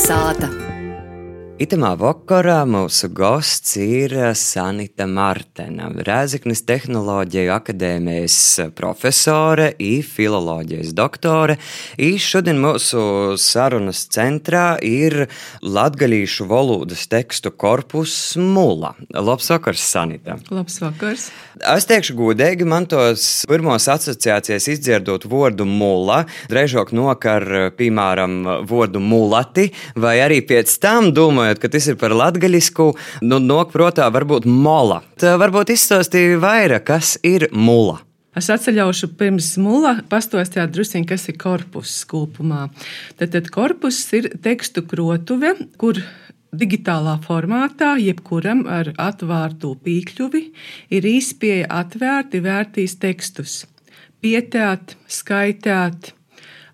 Kalnasāta. Itamā vakarā mūsu gosts ir Sanita Martena, Rēzeknes tehnoloģiju akadēmijas profesore, i filoloģijas doktore. I šodien mūsu sarunas centrā ir latgalīšu valodas tekstu korpus Mula. Labs vakars, Sanita! Labs vakars! Es teikšu godīgi, man tos pirmos asociācijas izdzirdot vārdu mula, drežāk nokar, piemēram, vārdu mulati, vai arī pēc tam domāju, domājot, ka tas ir par latgaļisku, nu, nok protā varbūt mola. Tā varbūt izstāstīja vairāk, kas ir mula. Es atceļaušu pirms mūla pastāstīt druskuļi, kas ir korpus skūpumā. Tad, tad korpus ir tekstu krotuve, kur digitālā formātā, jebkuram ar atvērtu pīkļuvi, ir īspēja atvērti vērtīs tekstus. Pietēt, skaitīt,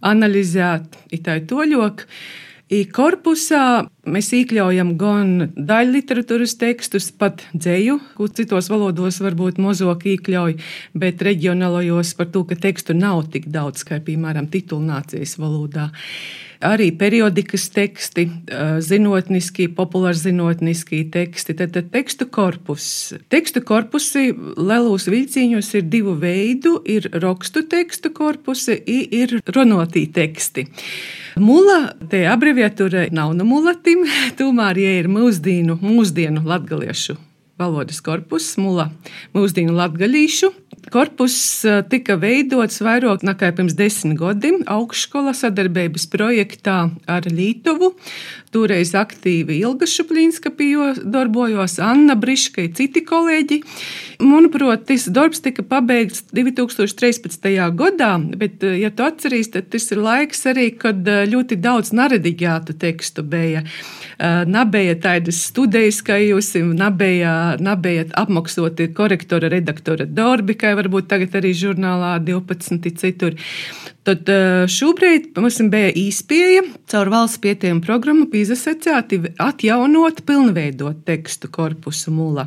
analizēt, itai toļok. I korpusā mēs iekļaujam gan daļu literatūras tekstus, pat dzēju, kur citos valodos varbūt mozog iekļauj, bet reģionālajos par to, ka tekstu nav tik daudz, kā piemēram titulnācijas valodā arī periodikas teksti, zinātniski, populārzinātniski teksti, tad, tad tekstu korpus. Tekstu korpusi lielos vilciņos ir divu veidu - ir rakstu tekstu korpusi, ir runātī teksti. Mula, te abreviatūra nav no mulatim, tomēr, ja ir mūsdienu, mūsdienu latgaliešu valodas korpus, mula mūsdienu latgalīšu Korpus tika veidots vairāk nekā pirms desmit gadiem augšskola sadarbības projektā ar Lietuvu. Toreiz aktīvi Ilga Šuplīnska darbojos, Anna Briška un citi kolēģi. Manuprāt, tas darbs tika pabeigts 2013. gadā, bet, eh, ja tu atceries, tad tas ir laiks arī, kad eh, ļoti daudz narediģētu tekstu bija. Nebija tādas studijas, kā jūs, nebija, nebija apmaksāti korektora, redaktora darbi, kā varbūt tagad arī žurnālā 12 citur. Tad šobrīd mums bija īspēja caur valsts pieteikumu programmu PISA secēti atjaunot, pilnveidot tekstu korpusu mūlā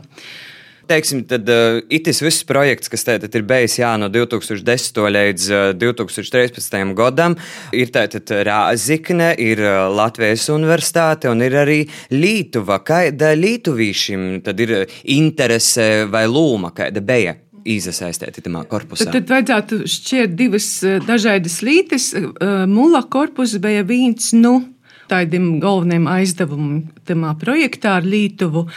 teiksim, tad uh, itis viss projekts, kas tātad ir bijis jā, no 2010. līdz uh, 2013. gadam, ir tātad Rāzikne, ir uh, Latvijas universitāte un ir arī Lītuva. Kāda Lītuvīšiem tad ir interese vai lūma, kāda bija? iesaistīti tajā korpusā. Tad, tad vajadzētu šķirt divas eh, dažādas lītes. Eh, Mula korpus bija viens, nu, tādiem galveniem aizdevumiem tajā projektā ar Lietuvu.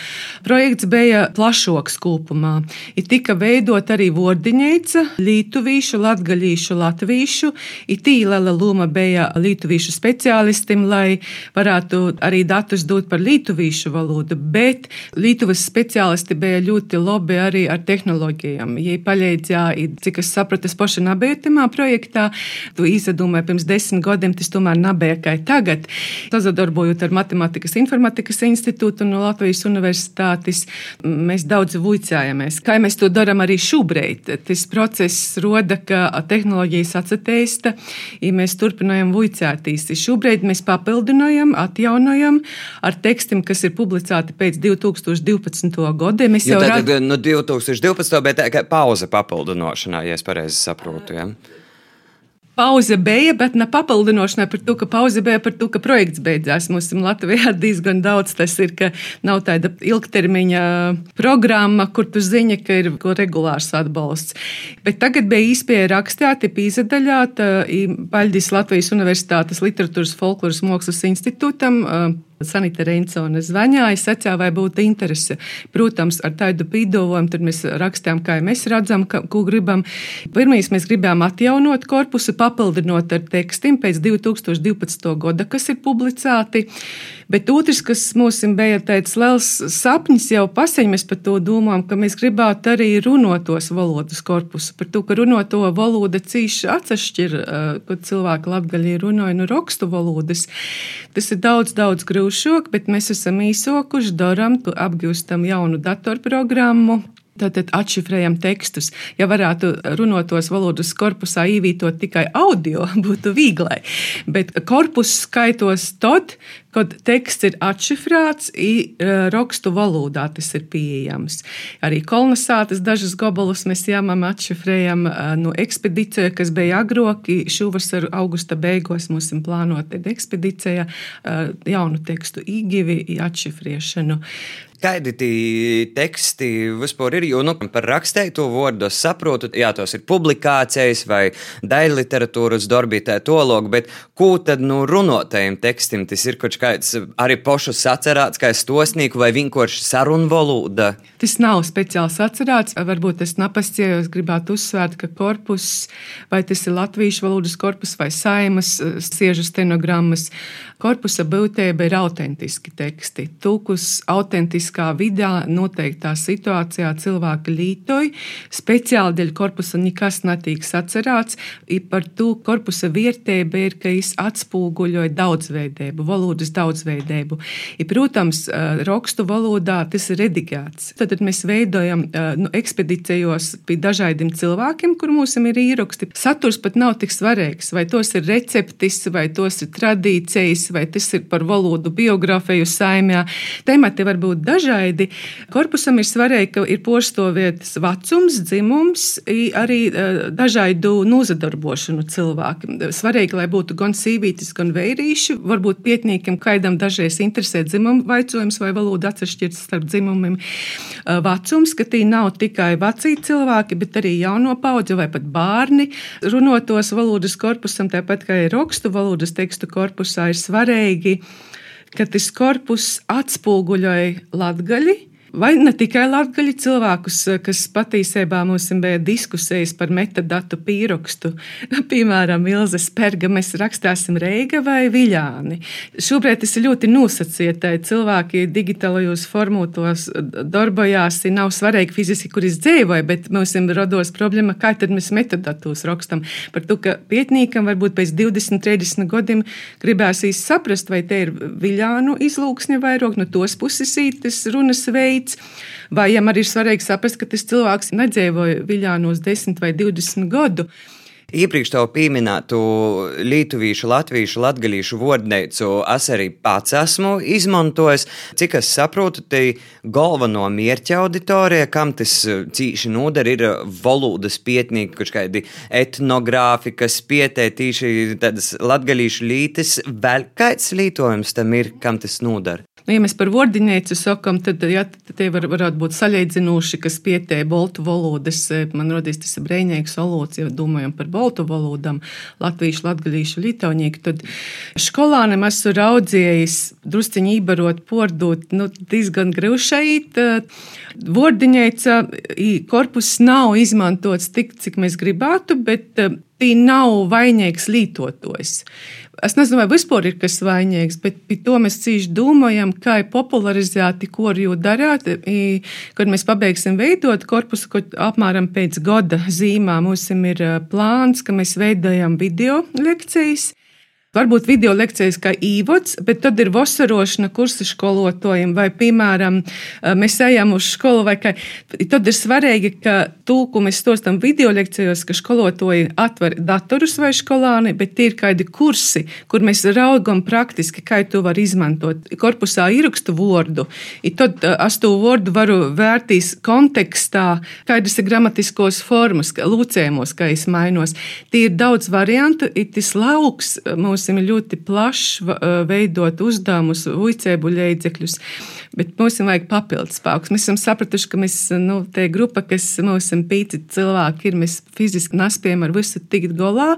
Projekts bija plašoks kopumā. Ir tika veidot arī vordiņeica, lietuvīšu, latgaļīšu, latvīšu. Ir tīlela loma bija lietuvīšu speciālistim, lai varētu arī datus dot par lietuvīšu valodu, bet Lietuvas speciālisti bija ļoti labi arī ar tehnoloģijām. Ja paļēdzā, cik es sapratu, es paši nebiju tajā projektā, tu izdomāji pirms desmit gadiem, tas tomēr nebija kā tagad sadarbojot ar Matemātikas informatikas institūtu no Latvijas universitātes, mēs daudz vuicājamies. Kā mēs to darām arī šobrīd? Tas process roda, ka tehnoloģijas atsateista, ja mēs turpinājam vuicētīs. Šobrīd mēs papildinājam, atjaunojam ar tekstiem, kas ir publicēti pēc 2012. gada. Mēs jau tādā no 2012. bet kā pauze papildinošanā, ja es pareizi saprotu. Ja? Pauze bija, bet ne papildinošanai par to, ka pauze bija par to, ka projekts beidzās. Mums Latvijā diezgan daudz tas ir, ka nav tāda ilgtermiņa programma, kur tu zini, ka ir regulārs atbalsts. Bet tagad bija īspēja rakstīt, pīzadaļā, Paļģis Latvijas Universitātes literatūras folkloras mākslas institūtam Sanita Reinsone zvanīja, sacīja, vai būtu interese. Protams, ar tādu pīdojumu tad mēs rakstām, kā mēs redzam, ka, ko gribam. Pirmīs mēs gribējām atjaunot korpusu, papildinot ar tekstiem pēc 2012. gada, kas ir publicēti. Bet otrs, kas mums bija tāds liels sapnis, jau paseņ mēs par to domājam, ka mēs gribētu arī runotos valodas korpusu, par to, ka runoto valoda cīši atsašķir, kad cilvēki latgaļī runāja no rakstu valodas. Tas ir daudz, daudz grūšāk, bet mēs esam īsokuši, darām, apgūstam jaunu datorprogrammu Tātad atšifrējam tekstus. Ja varētu runotos valodas korpusā ievietot tikai audio, būtu vieglai. Bet korpus skaitos tad, kad teksts ir atšifrēts, e, rakstu valodā tas ir pieejams. Arī kolonizācijas dažas gabalus mēs jāmam atšifrējam e, no ekspedīcija, kas bija agroki. Šovasar augusta beigās mums ir plānota ekspedīcija e, jaunu tekstu īgivi, atšifrēšanu. Kādi tie teksti vispār ir? Jo nu, par rakstēto vārdu es saprotu, jā, tos ir publikācijas vai daļa literatūras darbītē tolog, bet ko tad nu runotajiem tekstiem tas ir kaut kāds arī pošus sacerāts, kā stosnīku vai vienkārši sarunu valoda? Tas nav speciāli sacerāts, varbūt es napasciejos, gribētu uzsvērt, ka korpus, vai tas ir latviešu valodas korpus vai saimas, siežu stenogrammas, korpusa būtība ir autentiski teksti. Tūkus autentiski fiziskā vidē, noteiktā situācijā cilvēki lītoja. Speciāli dēļ korpusa nekas netiek sacerāts. Par to korpusa vērtība ir, ka viņš atspoguļoja daudzveidību, valodas daudzveidību. I, protams, rakstu valodā tas ir redigēts. Tad mēs veidojam nu, ekspedīcijos pie dažādiem cilvēkiem, kur mums ir ieraksti. Saturs pat nav tik svarīgs, vai tos ir receptis, vai tos ir tradīcijas, vai tas ir par valodu biogrāfiju saimē. Temati var būt dažādi dažādi. Korpusam ir svarīgi, ka ir pošstovietas vecums, dzimums, arī e, dažādu nozadarbošanu cilvēkiem. Svarīgi, lai būtu gan sīvītis, gan vērīši. Varbūt pietnīkam kaidam dažreiz interesē dzimuma vaicojums vai valoda atšķirts starp dzimumiem. E, vecums, ka tī nav tikai vecī cilvēki, bet arī jauno paudzi vai pat bērni. Runotos valodas korpusam, tāpat kā ir rakstu valodas tekstu korpusā, ir svarīgi ka tas korpus atspoguļoja latgaļi vai ne tikai latgaļu cilvēkus, kas patiesībā mums bija diskusijas par metadatu pīrakstu. Piemēram, Ilze Sperga, mēs rakstāsim Reiga vai Viļāni. Šobrīd tas ir ļoti nosacītai. Cilvēki digitālajos formūtos darbojās, nav svarīgi fiziski, kur es dzīvoju, bet mums ir rados problēma, kā tad mēs metadatus rakstam. Par to, ka pietnīkam varbūt pēc 20, 30 gadiem gribēs saprast, vai te ir Viļānu izlūksne vairāk no tos puses ītas runas veids darīts. Vai jām arī ir svarīgi saprast, ka tas cilvēks nedzīvoja Viļānos 10 vai 20 gadu. Iepriekš tev pieminētu lietuviešu, latviešu, latgadījušu vārdnīcu es arī pats esmu izmantojis. Cik es saprotu, tai galveno mērķa auditorija, kam tas eh, cīši noder, ir valodas pietnīgi, kurš kādi etnogrāfi, kas pietē tīši tādas latgadījušu lītes. Vēl kāds lītojums tam ir, kam tas noder? Nu, ja mēs par vārdinēcu sakām, tad ja, tie var, varētu būt saļaidzinoši, kas pietēja boltu valodas. Man rodīs tas brīvīgs valods, ja domājam par boltu valodām, latviešu, latgadīšu, litāņieku. Tad skolānam esmu raudzījis drusciņi ībarot, pordot, nu, diezgan grūšait. Vārdinēca korpus nav izmantots tik, cik mēs gribētu, bet tī nav vainīgs lītotājs. Es nezinu, vai vispār ir kas vainīgs, bet par to mēs cīši domājam, kā ir popularizēti, ko ar jū darāt. Kad mēs pabeigsim veidot korpusu, kad apmēram pēc gada zīmā mums ir plāns, ka mēs veidojam video lekcijas. Varbūt video lekcijas kā īvots, bet tad ir vasarošana kursa skolotājiem, vai, piemēram, mēs ejam uz skolu, vai kā. Tad ir svarīgi, ka tūku mēs stostam video lekcijos, ka skolotāji atver datorus vai skolāni, bet tie ir kādi kursi, kur mēs raugam praktiski, kā to var izmantot. Korpusā ierakstu vārdu, tad es to vārdu varu vērtīs kontekstā, kādas ir gramatiskos formas, lūcējumos, kā es mainos. Tie ir daudz variantu, it tas lauks mūsu mums ir ļoti plašs veidot uzdevumus, uicēbu līdzekļus, bet mums ir vajag papildus spēkus. Mēs esam sapratuši, ka mēs, nu, tā grupa, kas mums ir pīci cilvēki, ir mēs fiziski nespējam ar visu tikt galā.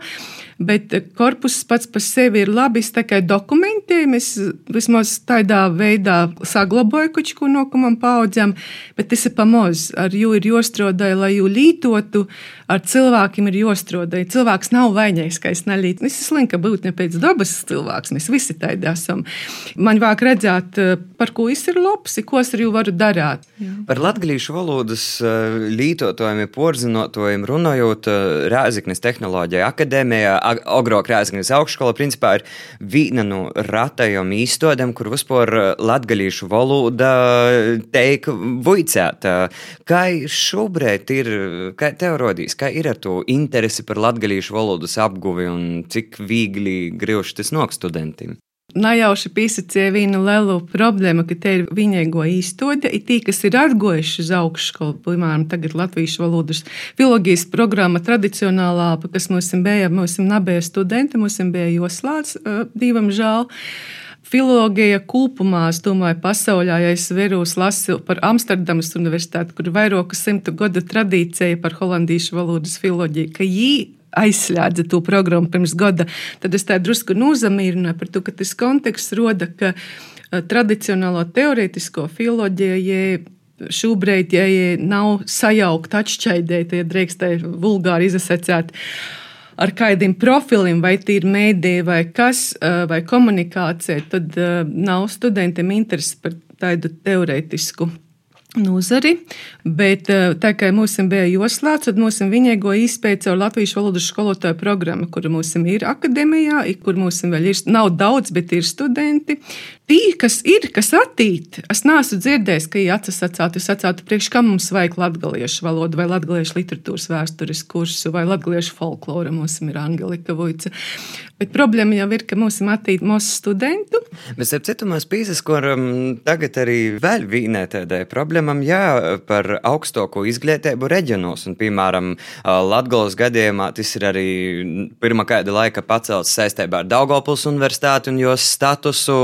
Bet korpus pats par sevi ir labi. Es tikai dokumentēju, es vismaz tādā veidā saglabāju kaut ko no kumam paudzēm, bet tas ir pamaz. Ar jū ir jostrodai, lai jū lītotu, ar cilvēkiem ir jostrodai. Cilvēks nav vainīgs, ka es nelītu. Es esmu slinka būt ne pēc dabas cilvēks, mēs visi tādi esam. Man vajag redzēt, par ko es ir labs, ko es ar jū varu darīt. Jā. Par latgalīšu valodas lītotājiem, porzinotājiem runājot, Rēziknes tehnoloģija akadēmijā Ogro Krēsnes augšskola principā ir viena no ratajām īstodēm, kur vispār latgalīšu valoda teik vuicēta. Kā šobrīd ir, kā tev rodīs, kā ir ar to interesi par latgalīšu valodas apguvi un cik viegli grīvši tas nok studentiem? Najauši pīsacīja vienu lielu problēmu, ka te ir viņaigo īstode, ir tī, kas ir atgojuši uz augšskolu, piemēram, tagad latviešu valodas filologijas programma tradicionālā, kas mums bija, mums nebija studenti, mums bija joslāts, divam žēl filologija kopumā, es domāju, pasaulē, ja es vēros lasu par Amsterdamas universitāti, kur ir vairāku simtu gadu tradīcija par holandiešu valodas filoloģiju, ka viņi aizslēdza to programmu pirms gada, tad es tā drusku nozamīrināju par to, ka tas konteksts roda, ka tradicionālo teorētisko filoloģiju šobrīd, ja nav sajaukta, atšķaidēta, ja drīkstēji vulgāri izsacēt. Ar kādiem profiliem, vai tie ir mēdīji, vai kas, vai komunikācija, tad nav studentiem interesi par tādu teorētisku nozari, bet eh, tā kā mums bija joslēts, tad mums viņai go izpēta caur Latvijas valodas skolotāju programmu, kur mums ir akadēmijā, kur mums vēl ir, nav daudz, bet ir studenti. Tī, kas ir, kas attīt, es neesmu dzirdējis, ka viņi atsacātu, es atsātu priekš, kam mums vajag latgaliešu valodu vai latgaliešu literatūras vēstures kursu vai latgaliešu folkloru, mums ir Angelika Vojca. Bet problēma jau ir, ka mums ir matīt mūsu studentu. Bet, ap citu, mēs pīzes, kur um, tagad arī vēl vīnē tādai problēmam, jā, par augstāko izglītību reģionos. Un, piemēram, Latgolas gadījumā tas ir arī pirmā kāda laika pacelts saistībā ar Daugopils universitāti un jos statusu,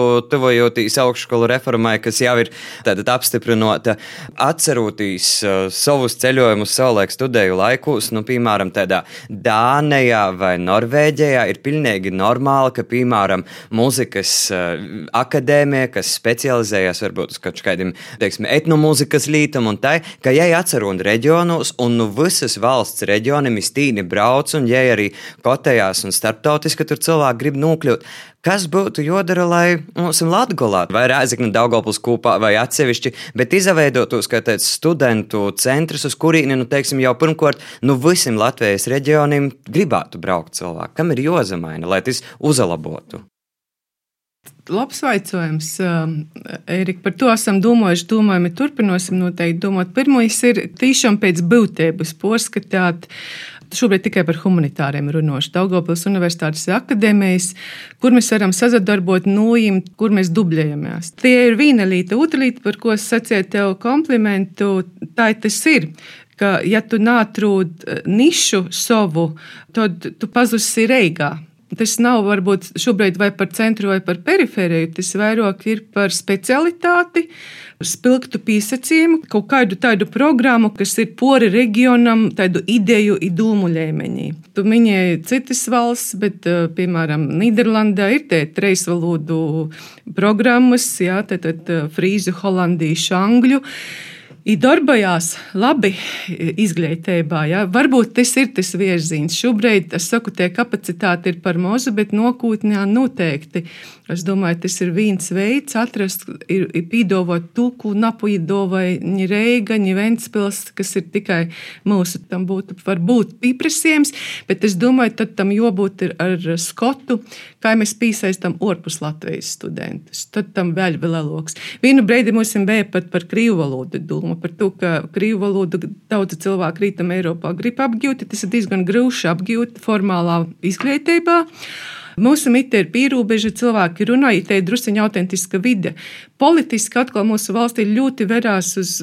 tuvojoties augšskolu reformai, kas jau ir tātad apstiprinota. Atceroties savus ceļojumus savulaik studēju laikos, nu, piemēram, tādā Dānijā vai Norvēģijā ir pilnīgi normāli, ka, piemēram, mūzikas uh, akadēmija, kas specializējas varbūt uz kaut kādiem, etnomūzikas lītam un tai, ka, ja atcerot reģionos un nu visas valsts reģioniem iztīni brauc un, ja arī kotējās un starptautiski tur cilvēki grib nokļūt, kas būtu jādara, lai mums ir Latvijā, vai Rēzakne, Daugopils kopā vai atsevišķi, bet izveidotos kā tāds studentu centrs, uz kurīni, nu, teiksim, jau pirmkārt, nu, visiem Latvijas reģioniem gribētu braukt cilvēki. Kam ir jāzemaina, lai tas uzlabotu? Labs jautājums, um, Erika. Par to esam domājuši, domājam, turpināsim noteikti domāt. Pirmais ir tiešām pēc būtības porskatāt šobrīd tikai par humanitāriem runāšu. Daugopils Universitātes akadēmijas, kur mēs varam sazadarbot nojimt, kur mēs dubļējamies. Tie ir viena līta, otra līta, par ko es sacīju tev komplimentu, tā tas ir ka, ja tu nātrūd eh, nišu savu, tad tu pazusi reigā. Tas nav varbūt šobrīd vai par centru vai par perifēriju, tas vairāk ir par specialitāti, spilgtu pīsacījumu, kaut kādu tādu programmu, kas ir pori reģionam, tādu ideju, idūmu līmenī. Tu minēji citas valsts, bet, eh, piemēram, Nīderlandē ir tie treis valodu programmas, jā, tad, tad eh, frīzu, holandīšu, angļu ir darbojās labi izglītībā. Ja? Varbūt tas ir tas virziens. Šobrīd, es saku, tie kapacitāte ir par mazu, bet nākotnē noteikti. Es domāju, tas ir viens veids atrast, ir, ir pīdovot tūku, napuido vai ni reiga, ni ventspils, kas ir tikai mūsu, tam būtu varbūt pieprasījums, bet es domāju, tad tam jābūt ar skotu, kā mēs piesaistam orpus Latvijas studentus. Tad tam vēl lielāks. Vienu brīdi mums bija pat par krīvu valodu doma, par to, ka krīvu valodu daudz cilvēku rītam Eiropā grib apgūt, tas ir diezgan grūti apgūt formālā izglītībā. Mūsu mite ir pierobeža, cilvēki runā, ja te ir drusciņa autentiska vide. Politiski atkal mūsu valstī ļoti verās uz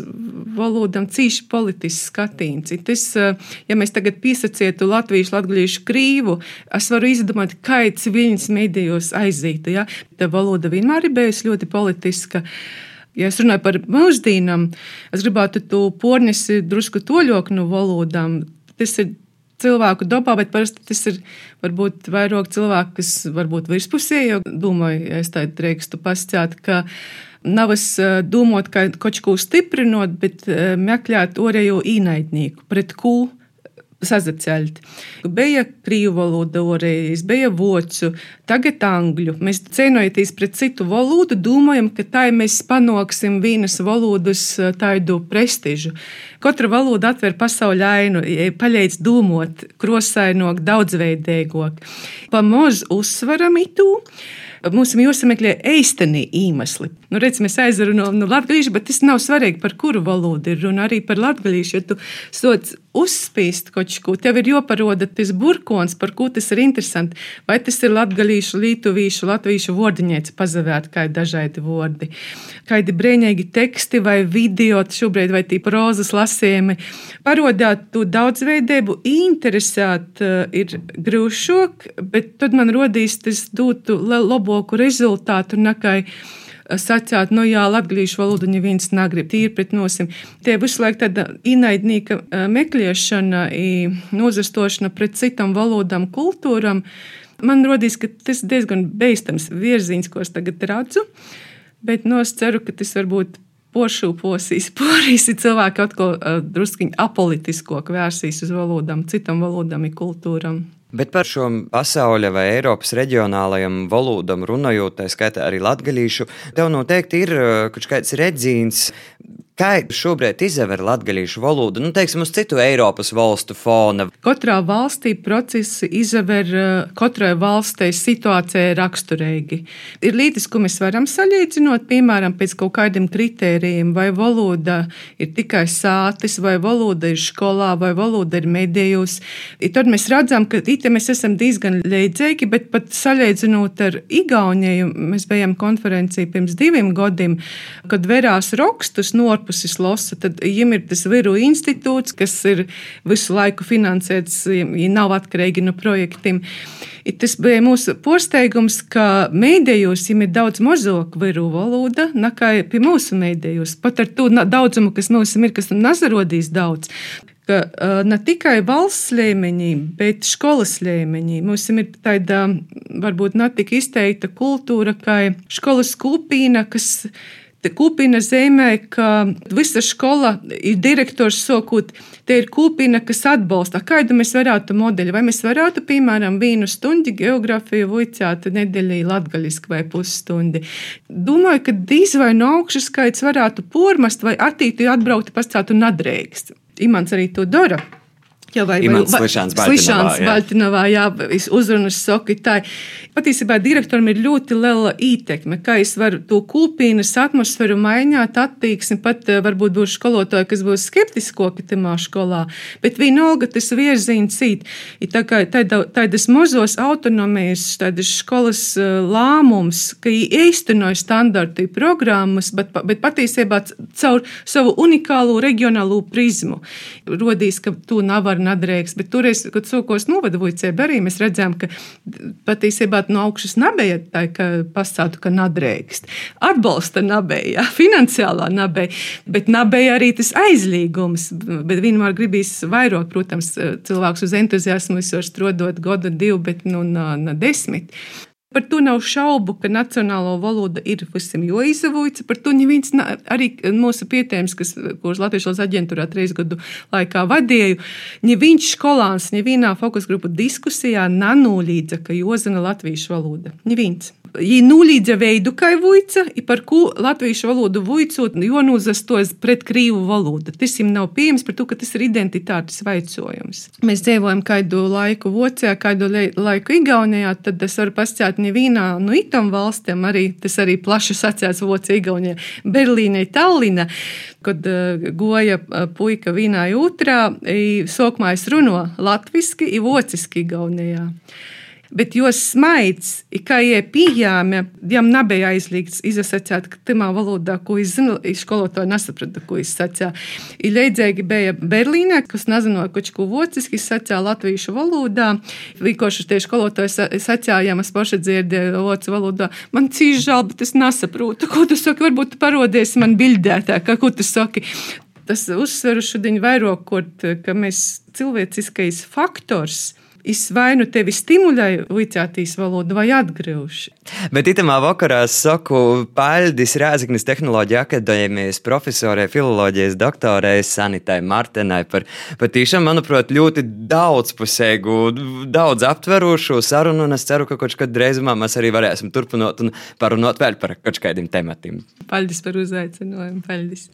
valodām cīši politisks skatīns. Tas, ja mēs tagad piesacietu latviešu, latgaliešu krīvu, es varu izdomāt, kāds viņas medijos aizītu. Ja? Tā valoda vienmēr ir bijusi ļoti politiska. Ja es runāju par mūždīnām, es gribētu to pornesi drusku toļok no valodām. Tas ir cilvēku dabā, bet parasti tas ir varbūt vairāk cilvēku, kas varbūt virspusēji, jo domāju, ja es tādu drīkstu pasciāt, ka nav es domāt, ka kaut ko stiprinot, bet meklēt orējo īnaidnieku, pret ko sazaceļti. Bija krīvu valoda, oreiz, bija vocu, tagad angļu. Mēs cenojoties pret citu valodu, domājam, ka tā mēs panāksim vienas valodas tādu prestižu. Katra valoda atver pasauli ainu, paļēc domot, krosainok, daudzveidīgāk. Pamoz uzsveram mums ir jāsameklē īstenī iemesli. Nu, redz, mēs aizrunājam no latviešu, bet tas nav svarīgi, par kuru valodu ir runa. Arī par latviešu, ja tu sots uzspīst kaut ko, tev ir jāparoda tas burkons, par ko tas ir interesanti. Vai tas ir latviešu, lietuvīšu, latviešu vārdiņēts pazavērt, kā ir dažādi vārdi. Kādi brīnīgi teksti vai video, šobrīd vai tī prozas lasījumi. Parodāt to daudzveidību, interesēt uh, ir grūšāk, bet tad man rodīs tas dotu labāku rezultātu nekā sacīt, nu jā, latviešu valodu neviens negrib, tīri pret nosim. Tie visu laiku tāda inaidnīga meklēšana, nozastošana pret citām valodām, kultūram. Man rodīs, ka tas diezgan beigstams virziens, ko es tagad redzu, bet no es ceru, ka tas varbūt poršūposīs, porīs cilvēki atkal uh, druskuņi apolitiskāk vērsīs uz valodām, citām valodām, kultūram. Bet par šo pasaules vai Eiropas reģionālajiem valodam runājot, tā skaitā arī latgaļīšu, tev noteikti ir uh, kaut kāds redzīns, Kā šobrīd izver latviešu valodu, nu, teiksim, uz citu Eiropas valstu fona? Katrā valstī procesi izver eh, katrai valstī situācijai raksturīgi. Ir līdzi, ko mēs varam salīdzinot, piemēram, pēc kaut kādiem kritērijiem, vai valoda ir tikai sātis, vai valoda ir skolā, vai valoda ir medijos. Tad mēs redzam, ka itē mēs esam diezgan leidzīgi, bet pat salīdzinot ar Igauniju, mēs bijām konferencijā pirms diviem gadiem, kad verās rakstus no ārpuses lasa, tad viņiem ir tas Viru institūts, kas ir visu laiku finansēts, ja nav atkarīgi no projektiem. Tas bija mūsu pārsteigums, ka mēdījos viņiem ir daudz mazāk viru valoda nekā pie mūsu mēdījos. Pat ar to daudzumu, kas mums ir, kas nazarodīs daudz ka uh, ne tikai valsts līmeņī, bet skolas līmeņī mums ir tāda varbūt ne tik izteikta kultūra, kā skolas kopīna, kas Kūpina zīmē, ka visa skola ir direktors sokot, te ir kūpina, kas atbalsta. Kādu mēs varētu modeļu? Vai mēs varētu, piemēram, vienu stundu geogrāfiju vicēt nedēļī latgaļiski vai pusstundi? Domāju, ka dīz vai no augšas skaits varētu pormast vai attīti atbraukt pastātu nadrēkst. Imants arī to dara. Jā, vai Slišanas Baltinovā, jā, uzrunas sokitāji. Patiesībā direktoram ir ļoti liela ietekme, kā es varu to kūpīnas atmosfēru mainīt, attieksmi, pat eh, varbūt būs skolotāji, kas būs skeptiskoki tamā skolā, bet vienalga tas virziens cīt. Ir tā kā tādas mazos autonomijas, tādas skolas eh, lāmums, ka īstenoja standartu programmas, bet, bet patiesībā caur savu unikālo reģionālo prizmu rodīs, ka to nav var nadrēks, bet toreiz, kad sokos novada Vujcēba arī mēs redzējām, ka patiesībā no augšas nabēja tā, ka pasātu, ka nadrēkst. Atbalsta nabēja, finansiālā nabēja, bet nabēja arī tas aizlīgums, bet vienmēr gribīs vairot, protams, cilvēks uz entuziasmu visur strodot godu divu, bet nu na, na desmit. Par to nav šaubu, ka nacionālo valoda ir visam joizavojusi. Par to neviens arī mūsu pietēms, kas, kurš Latvijas valsts aģentūrā trīs gadu laikā vadīju, ne viņš skolāns, nevienā fokus grupu diskusijā nanūlīdza, ka jozina latviešu valoda. Neviens. Jī nulīdza veidu, kā vuica, par ko latviešu valodu vuicot, jo nūzastos pret krīvu valodu. Tas viņam nav pieejams, par to, ka tas ir identitātes vaicojums. Mēs dzīvojam kādu laiku Vācijā, kādu laiku Igaunijā, tad es varu pastāstīt nevienā no itam valstīm, arī tas arī plaši sacēts Vācijā, Igaunijā, Berlīnē, Tallinā, kad uh, goja uh, puika vienā otrā, sākumā es runāju latviski, i vāciski Igaunijā bet jo smaids, kā jie pieejami, jam nebija aizliegts izsacīt, ka tamā valodā, ko es zinu, skolotāji nesaprata, ko es sacīju. Ir leidzīgi bija Berlīnē, kas nezināja, ko čku vociski sacīja latviešu valodā. Vīkoši tie skolotāji sacīja, ja mēs paši dzirdēju vācu valodā. Man cīši žēl, bet es nesaprotu, ko tu saki, varbūt tu parodies man bildētā, ko tu saki. Tas uzsveru šodien vairākot, ka mēs cilvēciskais faktors es vai nu tevi stimulēju vicētīs valodu vai atgriežu. Bet itamā vakarā saku paļdis Rēziknis Tehnoloģija akadēmijas profesorai, filoloģijas doktorai Sanitai Martenai par patīšām, manuprāt, ļoti daudzpusēgu, daudz aptverošu sarunu, un es ceru, ka kaut kad drīzumā mēs arī varēsim turpināt un parunāt vēl par kaut kādiem tematiem. Paldies par uzaicinājumu. Paldies!